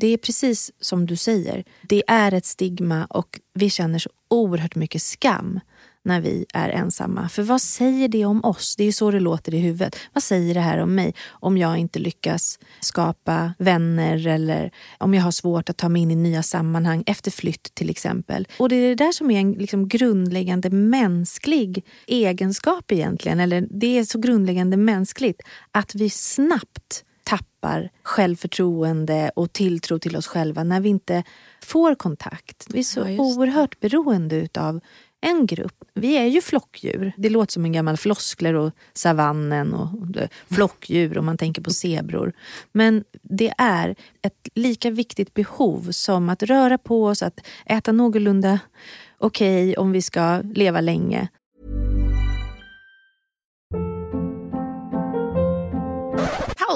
Det är precis som du säger. Det är ett stigma och vi känner så oerhört mycket skam när vi är ensamma. För vad säger det om oss? Det är så det låter i huvudet. Vad säger det här om mig om jag inte lyckas skapa vänner eller om jag har svårt att ta mig in i nya sammanhang efter flytt till exempel. Och det är det där som är en liksom grundläggande mänsklig egenskap egentligen. Eller det är så grundläggande mänskligt att vi snabbt tappar självförtroende och tilltro till oss själva när vi inte får kontakt. Vi är så ja, oerhört beroende utav en grupp. Vi är ju flockdjur. Det låter som en gammal floskler och savannen och flockdjur om man tänker på zebror. Men det är ett lika viktigt behov som att röra på oss, att äta någorlunda okej okay om vi ska leva länge.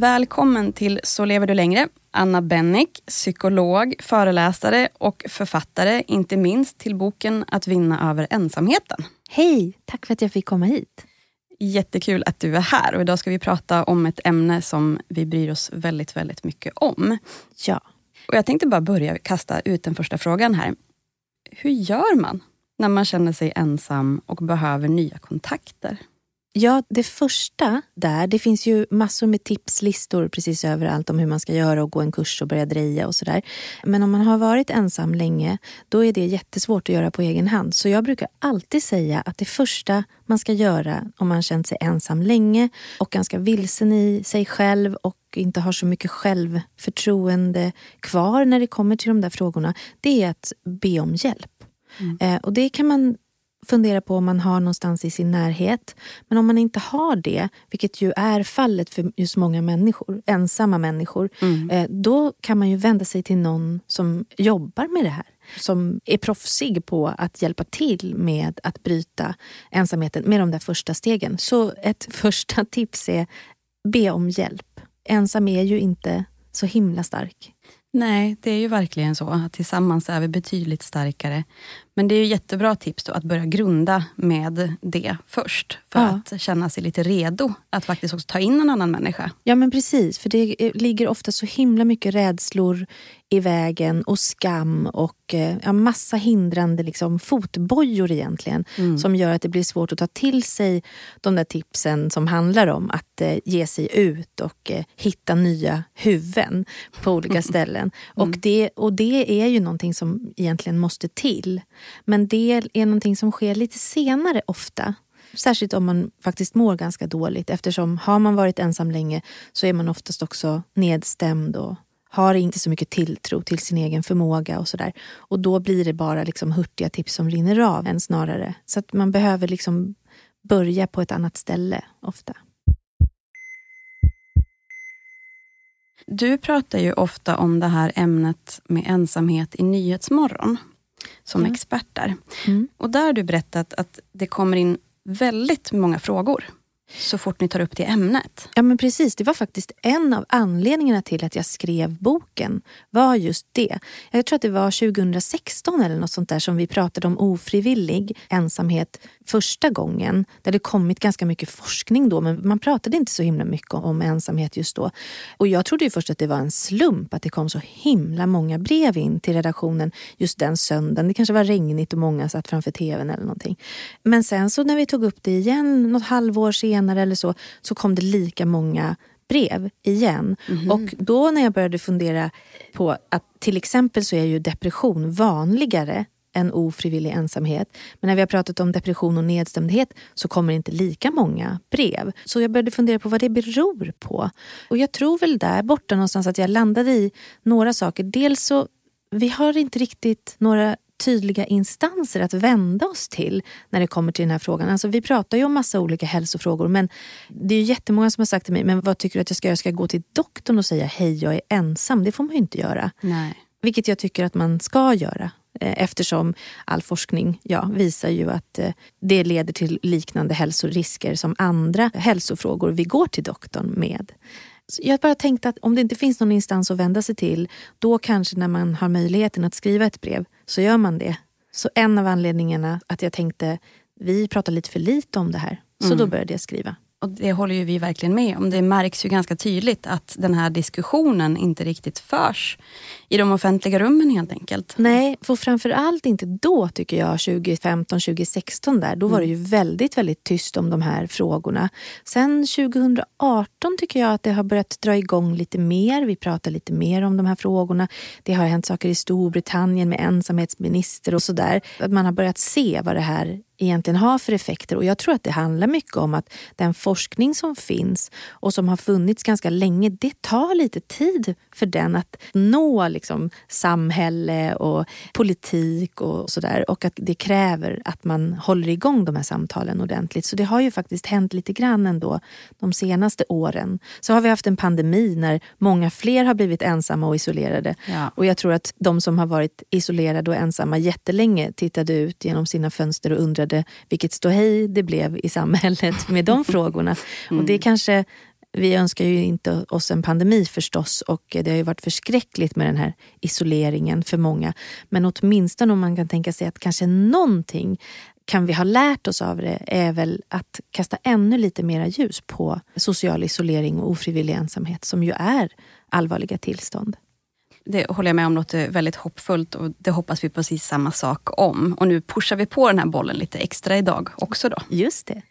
Välkommen till Så lever du längre. Anna Bennick, psykolog, föreläsare och författare, inte minst till boken Att vinna över ensamheten. Hej, tack för att jag fick komma hit. Jättekul att du är här och idag ska vi prata om ett ämne som vi bryr oss väldigt, väldigt mycket om. Ja. Och Jag tänkte bara börja kasta ut den första frågan här. Hur gör man när man känner sig ensam och behöver nya kontakter? Ja, det första där, det finns ju massor med tipslistor precis överallt om hur man ska göra och gå en kurs och börja dreja och sådär. Men om man har varit ensam länge, då är det jättesvårt att göra på egen hand. Så jag brukar alltid säga att det första man ska göra om man känt sig ensam länge och ganska vilsen i sig själv och inte har så mycket självförtroende kvar när det kommer till de där frågorna, det är att be om hjälp. Mm. Eh, och det kan man fundera på om man har någonstans i sin närhet. Men om man inte har det, vilket ju är fallet för just många människor, ensamma människor, mm. eh, då kan man ju vända sig till någon som jobbar med det här. Som är proffsig på att hjälpa till med att bryta ensamheten med de där första stegen. Så ett första tips är be om hjälp. Ensam är ju inte så himla stark. Nej, det är ju verkligen så. Tillsammans är vi betydligt starkare. Men det är ju jättebra tips då, att börja grunda med det först. För ja. att känna sig lite redo att faktiskt också ta in en annan människa. Ja men precis, för det ligger ofta så himla mycket rädslor i vägen och skam och eh, ja, massa hindrande liksom, fotbojor egentligen. Mm. Som gör att det blir svårt att ta till sig de där tipsen som handlar om att eh, ge sig ut och eh, hitta nya huvuden på olika ställen. Mm. Och, det, och det är ju någonting som egentligen måste till. Men det är någonting som sker lite senare ofta. Särskilt om man faktiskt mår ganska dåligt eftersom har man varit ensam länge så är man oftast också nedstämd och har inte så mycket tilltro till sin egen förmåga och sådär. Och då blir det bara liksom hurtiga tips som rinner av än snarare. Så att man behöver liksom börja på ett annat ställe ofta. Du pratar ju ofta om det här ämnet med ensamhet i Nyhetsmorgon som Ja. expert där. Mm. Och där har du berättat att det kommer in väldigt många frågor så fort ni tar upp det ämnet. Ja men precis, det var faktiskt en av anledningarna till att jag skrev boken. var just det. Jag tror att det var 2016 eller något sånt där som vi pratade om ofrivillig ensamhet första gången. Där det kommit ganska mycket forskning då men man pratade inte så himla mycket om ensamhet just då. Och jag trodde ju först att det var en slump att det kom så himla många brev in till redaktionen just den söndagen. Det kanske var regnigt och många satt framför tvn eller någonting. Men sen så när vi tog upp det igen något halvår senare eller så, så kom det lika många brev igen. Och då när jag började fundera på att till exempel så är ju depression vanligare än ofrivillig ensamhet. Men när vi har pratat om depression och nedstämdhet så kommer inte lika många brev. Så jag började fundera på vad det beror på. Och jag tror väl där borta någonstans att jag landade i några saker. Dels så, vi har inte riktigt några tydliga instanser att vända oss till när det kommer till den här frågan. Alltså vi pratar ju om massa olika hälsofrågor men det är ju jättemånga som har sagt till mig, men vad tycker du att jag ska göra? Ska jag gå till doktorn och säga hej jag är ensam? Det får man ju inte göra. Nej. Vilket jag tycker att man ska göra. Eh, Eftersom all forskning ja, visar ju att eh, det leder till liknande hälsorisker som andra hälsofrågor vi går till doktorn med. Så Jag bara tänkte att om det inte finns någon instans att vända sig till, då kanske när man har möjligheten att skriva ett brev, så gör man det. Så en av anledningarna att jag tänkte, vi pratar lite för lite om det här. Så då började jag skriva. Och det håller ju vi verkligen med om. Det märks ju ganska tydligt att den här diskussionen inte riktigt förs i de offentliga rummen helt enkelt. Nej, för framför allt inte då tycker jag, 2015, 2016 där. Då var det ju väldigt, väldigt tyst om de här frågorna. Sen 2018 tycker jag att det har börjat dra igång lite mer. Vi pratar lite mer om de här frågorna. Det har hänt saker i Storbritannien med ensamhetsminister och sådär. Att man har börjat se vad det här egentligen har för effekter. Och jag tror att det handlar mycket om att den forskning som finns och som har funnits ganska länge, det tar lite tid för den att nå liksom, samhälle och politik och sådär. Och att det kräver att man håller igång de här samtalen ordentligt. Så det har ju faktiskt hänt lite grann ändå de senaste åren. Så har vi haft en pandemi när många fler har blivit ensamma och isolerade. Ja. Och jag tror att de som har varit isolerade och ensamma jättelänge tittade ut genom sina fönster och undrade vilket ståhej det blev i samhället med de frågorna. Och det kanske, vi önskar ju inte oss en pandemi förstås och det har ju varit förskräckligt med den här isoleringen för många. Men åtminstone om man kan tänka sig att kanske någonting kan vi ha lärt oss av det är väl att kasta ännu lite mera ljus på social isolering och ofrivillig ensamhet som ju är allvarliga tillstånd. Det håller jag med om låter väldigt hoppfullt och det hoppas vi precis samma sak om. Och nu pushar vi på den här bollen lite extra idag också då. Just det.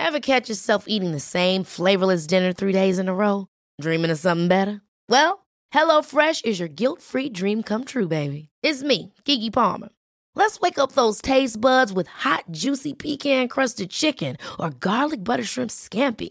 Ever catch yourself eating the same flavorless dinner three days in a row? Dreaming of something better? Well, HelloFresh is your guilt free dream come true, baby. It's me, Gigi Palmer. Let's wake up those taste buds with hot, juicy pecan crusted chicken or garlic butter shrimp scampi.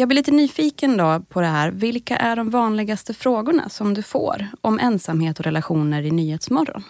Jag blir lite nyfiken då på det här. Vilka är de vanligaste frågorna som du får om ensamhet och relationer i Nyhetsmorgon?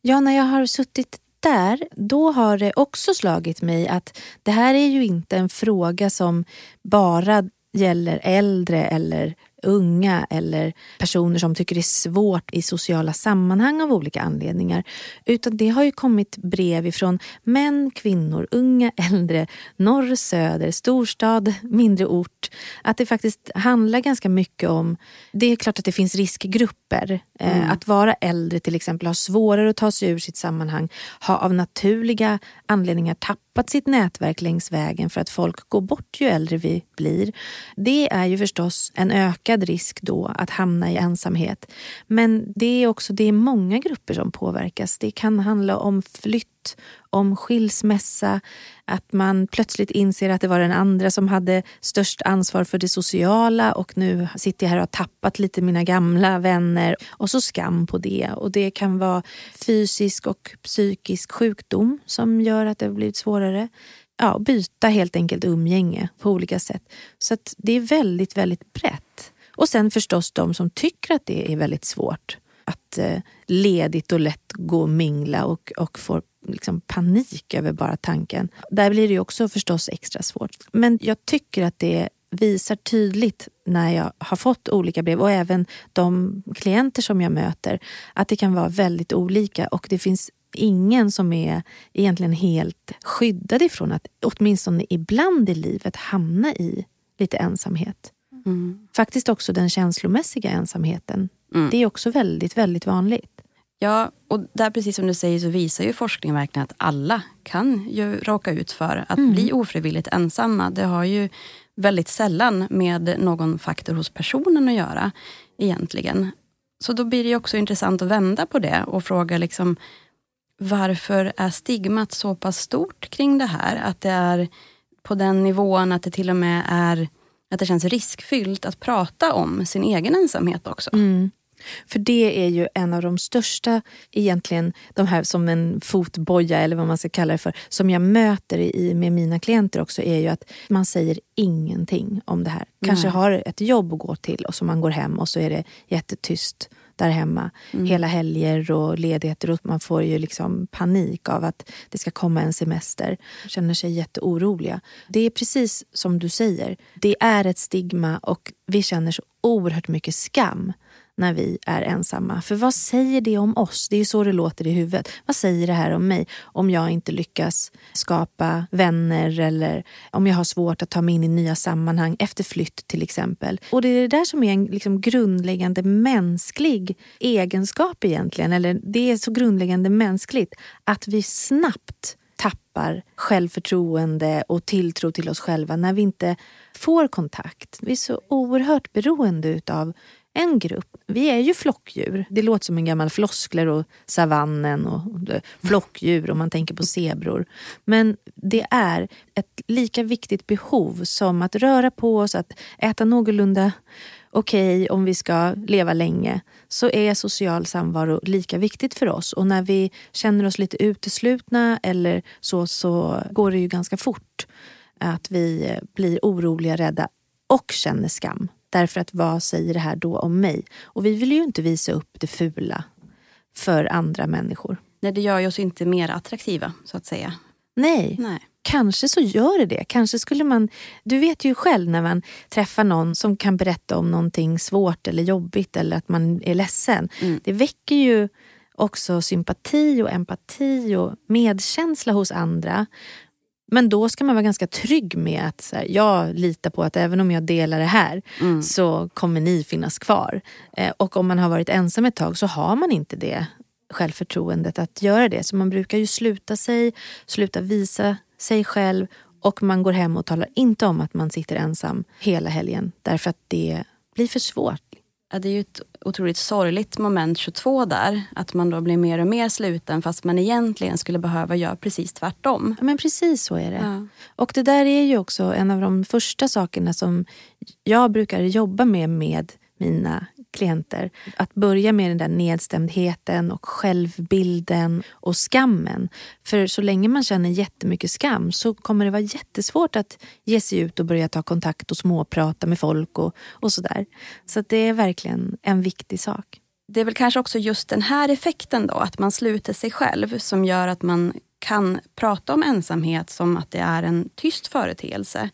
Ja, när jag har suttit där, då har det också slagit mig att det här är ju inte en fråga som bara gäller äldre eller unga eller personer som tycker det är svårt i sociala sammanhang av olika anledningar. Utan det har ju kommit brev ifrån män, kvinnor, unga, äldre, norr, söder, storstad, mindre ort. Att det faktiskt handlar ganska mycket om, det är klart att det finns riskgrupper. Mm. Att vara äldre till exempel har svårare att ta sig ur sitt sammanhang, har av naturliga anledningar tappat sitt nätverk längs vägen för att folk går bort ju äldre vi blir. Det är ju förstås en ökad risk då att hamna i ensamhet. Men det är också det är många grupper som påverkas. Det kan handla om flytt, om skilsmässa, att man plötsligt inser att det var den andra som hade störst ansvar för det sociala och nu sitter jag här och har tappat lite mina gamla vänner. Och så skam på det. Och det kan vara fysisk och psykisk sjukdom som gör att det har blivit svårare. Ja, byta helt enkelt umgänge på olika sätt. Så det är väldigt, väldigt brett. Och sen förstås de som tycker att det är väldigt svårt att eh, ledigt och lätt gå och mingla och, och får liksom panik över bara tanken. Där blir det också förstås extra svårt. Men jag tycker att det visar tydligt när jag har fått olika brev och även de klienter som jag möter att det kan vara väldigt olika och det finns ingen som är egentligen helt skyddad ifrån att åtminstone ibland i livet hamna i lite ensamhet. Mm. Faktiskt också den känslomässiga ensamheten. Mm. Det är också väldigt, väldigt vanligt. Ja, och där precis som du säger så visar ju forskningen verkligen att alla kan ju råka ut för att mm. bli ofrivilligt ensamma. Det har ju väldigt sällan med någon faktor hos personen att göra egentligen. Så då blir det också intressant att vända på det och fråga liksom varför är stigmat så pass stort kring det här? Att det är på den nivån att det till och med är att det känns riskfyllt att prata om sin egen ensamhet också. Mm. För det är ju en av de största, egentligen de här som en fotboja eller vad man ska kalla det för, som jag möter i, med mina klienter också är ju att man säger ingenting om det här. Kanske Nej. har ett jobb att gå till och så man går hem och så är det jättetyst där hemma. Mm. Hela helger och ledigheter och man får ju liksom panik av att det ska komma en semester. Känner sig jätteoroliga. Det är precis som du säger. Det är ett stigma och vi känner så oerhört mycket skam när vi är ensamma. För vad säger det om oss? Det är så det låter i huvudet. Vad säger det här om mig om jag inte lyckas skapa vänner eller om jag har svårt att ta mig in i nya sammanhang efter flytt till exempel. Och det är det där som är en liksom grundläggande mänsklig egenskap egentligen. Eller det är så grundläggande mänskligt att vi snabbt tappar självförtroende och tilltro till oss själva när vi inte får kontakt. Vi är så oerhört beroende av en grupp. Vi är ju flockdjur. Det låter som en gammal floskler och savannen och flockdjur om man tänker på zebror. Men det är ett lika viktigt behov som att röra på oss, att äta någorlunda okej okay, om vi ska leva länge, så är social samvaro lika viktigt för oss. Och när vi känner oss lite uteslutna eller så, så går det ju ganska fort att vi blir oroliga, rädda och känner skam. Därför att vad säger det här då om mig? Och vi vill ju inte visa upp det fula för andra människor. Nej, det gör ju oss inte mer attraktiva så att säga. Nej. Nej. Kanske så gör det det. Kanske skulle man... Du vet ju själv när man träffar någon som kan berätta om någonting svårt eller jobbigt eller att man är ledsen. Mm. Det väcker ju också sympati och empati och medkänsla hos andra. Men då ska man vara ganska trygg med att så här, jag litar på att även om jag delar det här Mm. så kommer ni finnas kvar. Eh, och om man har varit ensam ett tag så har man inte det självförtroendet att göra det. Så man brukar ju sluta sig, sluta visa sig själv och man går hem och talar inte om att man sitter ensam hela helgen därför att det blir för svårt. Det är ju ett otroligt sorgligt moment 22 där. Att man då blir mer och mer sluten fast man egentligen skulle behöva göra precis tvärtom. Ja, men precis så är det. Ja. Och det där är ju också en av de första sakerna som jag brukar jobba med med mina klienter. Att börja med den där nedstämdheten och självbilden och skammen. För så länge man känner jättemycket skam så kommer det vara jättesvårt att ge sig ut och börja ta kontakt och småprata med folk och, och sådär. Så det är verkligen en viktig sak. Det är väl kanske också just den här effekten då, att man sluter sig själv, som gör att man kan prata om ensamhet som att det är en tyst företeelse.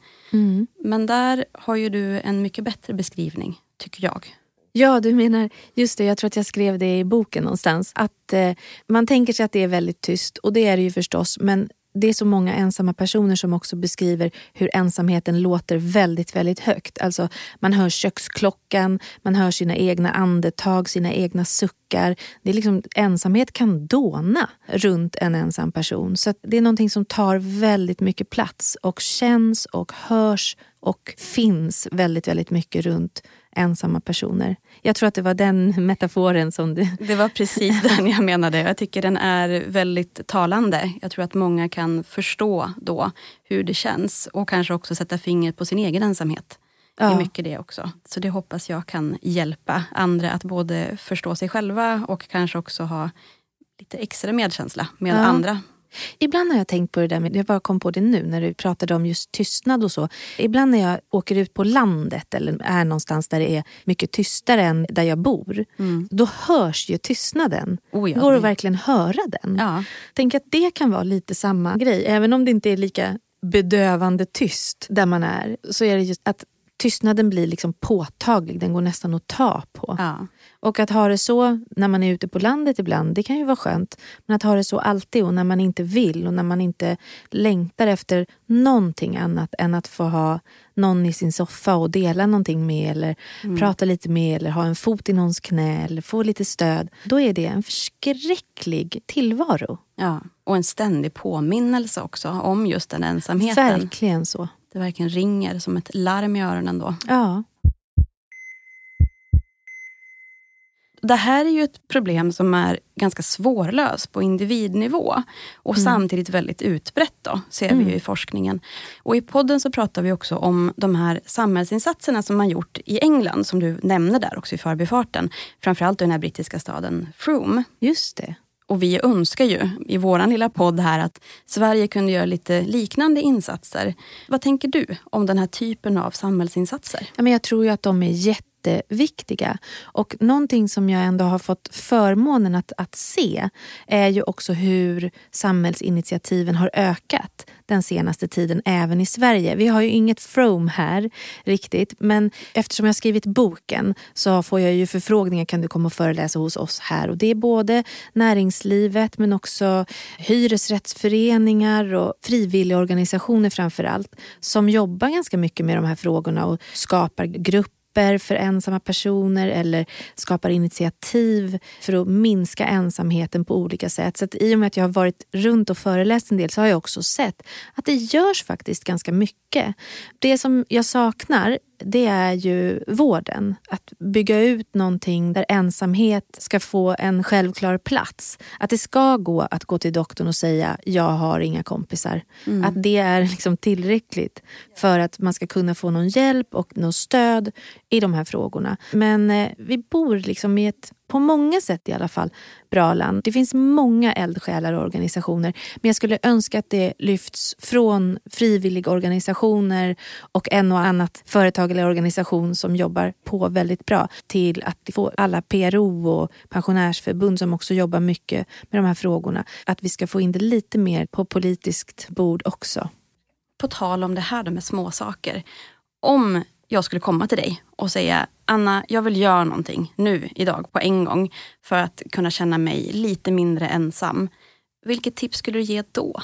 Men där har ju du en mycket bättre beskrivning, tycker jag. Ja, du menar, just det, jag tror att jag skrev det i boken någonstans. Att eh, man tänker sig att det är väldigt tyst och det är det ju förstås. Men det är så många ensamma personer som också beskriver hur ensamheten låter väldigt, väldigt högt. Alltså man hör köksklockan, man hör sina egna andetag, sina egna suckar. Det är liksom, ensamhet kan dåna runt en ensam person. Så att det är någonting som tar väldigt mycket plats och känns och hörs och finns väldigt, väldigt mycket runt ensamma personer. Jag tror att det var den metaforen som du... Det var precis den jag menade. Jag tycker den är väldigt talande. Jag tror att många kan förstå då hur det känns och kanske också sätta fingret på sin egen ensamhet. Det är Ja. mycket det också. Så det hoppas jag kan hjälpa andra att både förstå sig själva och kanske också ha lite extra medkänsla med Ja. andra. Ibland har jag tänkt på det där med, jag bara kom på det nu när du pratade om just tystnad och så. Ibland när jag åker ut på landet eller är någonstans där det är mycket tystare än där jag bor. Då hörs ju tystnaden. Oh ja, det går att det- verkligen höra den. Ja. Tänk att det kan vara lite samma grej. Även om det inte är lika bedövande tyst där man är. Så är det just att tystnaden blir liksom påtaglig. Den går nästan att ta på. Ja. Och att ha det så när man är ute på landet ibland, det kan ju vara skönt. Men att ha det så alltid och när man inte vill och när man inte längtar efter någonting annat än att få ha någon i sin soffa och dela någonting med eller prata lite med eller ha en fot i någons knä eller få lite stöd. Då är det en förskräcklig tillvaro. Ja. Och en ständig påminnelse också om just den ensamheten. Verkligen så. Det verkligen ringer som ett larm i öronen då. Ja. Det här är ju ett problem som är ganska svårlöst på individnivå och Mm. samtidigt väldigt utbrett då, ser vi ju i forskningen. Och I podden så pratar vi också om de här samhällsinsatserna som man gjort i England, som du nämner där också i förbifarten. Framförallt i den här brittiska staden Frome. Just det. Och vi önskar ju i vår lilla podd här att Sverige kunde göra lite liknande insatser. Vad tänker du om den här typen av samhällsinsatser? Ja, men jag tror ju att de är jätteviktiga. Och någonting som jag ändå har fått förmånen att, att se är ju också hur samhällsinitiativen har ökat den senaste tiden även i Sverige. Vi har ju inget From här riktigt men eftersom jag har skrivit boken så får jag ju förfrågningar kan du komma och föreläsa hos oss här och det är både näringslivet men också hyresrättsföreningar och frivilligorganisationer framför allt som jobbar ganska mycket med de här frågorna och skapar grupper för ensamma personer eller skapar initiativ för att minska ensamheten på olika sätt. Så att I och med att jag har varit runt och föreläst en del så har jag också sett att det görs faktiskt ganska mycket. Det som jag saknar det är ju vården. Att bygga ut någonting där ensamhet ska få en självklar plats. Att det ska gå att gå till doktorn och säga jag har inga kompisar. Att det är liksom tillräckligt för att man ska kunna få någon hjälp och något stöd i de här frågorna. Men eh, vi bor liksom i ett på många sätt i alla fall bra land. Det finns många eldsjälar och organisationer men jag skulle önska att det lyfts från frivilligorganisationer och en och annat företag eller organisation som jobbar på väldigt bra till att få alla PRO och pensionärsförbund som också jobbar mycket med de här frågorna. Att vi ska få in det lite mer på politiskt bord också. På tal om det här med småsaker. Om jag skulle komma till dig och säga Anna, jag vill göra någonting nu, idag, på en gång för att kunna känna mig lite mindre ensam. Vilket tips skulle du ge då?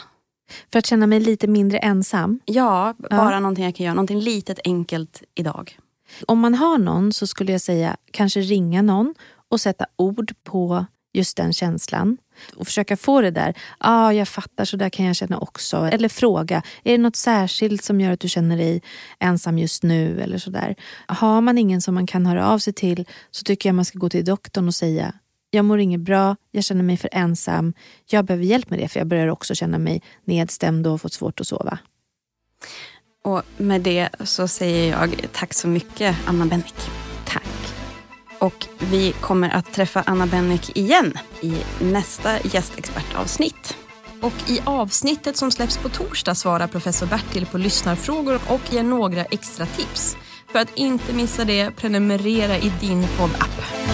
För att känna mig lite mindre ensam? Ja, bara ja. någonting jag kan göra. Någonting litet enkelt idag. Om man har någon så skulle jag säga kanske ringa någon och sätta ord på just den känslan. Och försöka få det där, ja ah, jag fattar, så där kan jag känna också. Eller fråga, är det något särskilt som gör att du känner dig ensam just nu? eller sådär. Har man ingen som man kan höra av sig till så tycker jag man ska gå till doktorn och säga jag mår inget bra, jag känner mig för ensam, jag behöver hjälp med det för jag börjar också känna mig nedstämd och har fått svårt att sova. Och med det så säger jag tack så mycket Anna Bennick. Och vi kommer att träffa Anna Bennick igen i nästa gästexpertavsnitt. Och i avsnittet som släpps på torsdag svarar professor Bertil på lyssnarfrågor och ger några extra tips. För att inte missa det, prenumerera i din poddapp.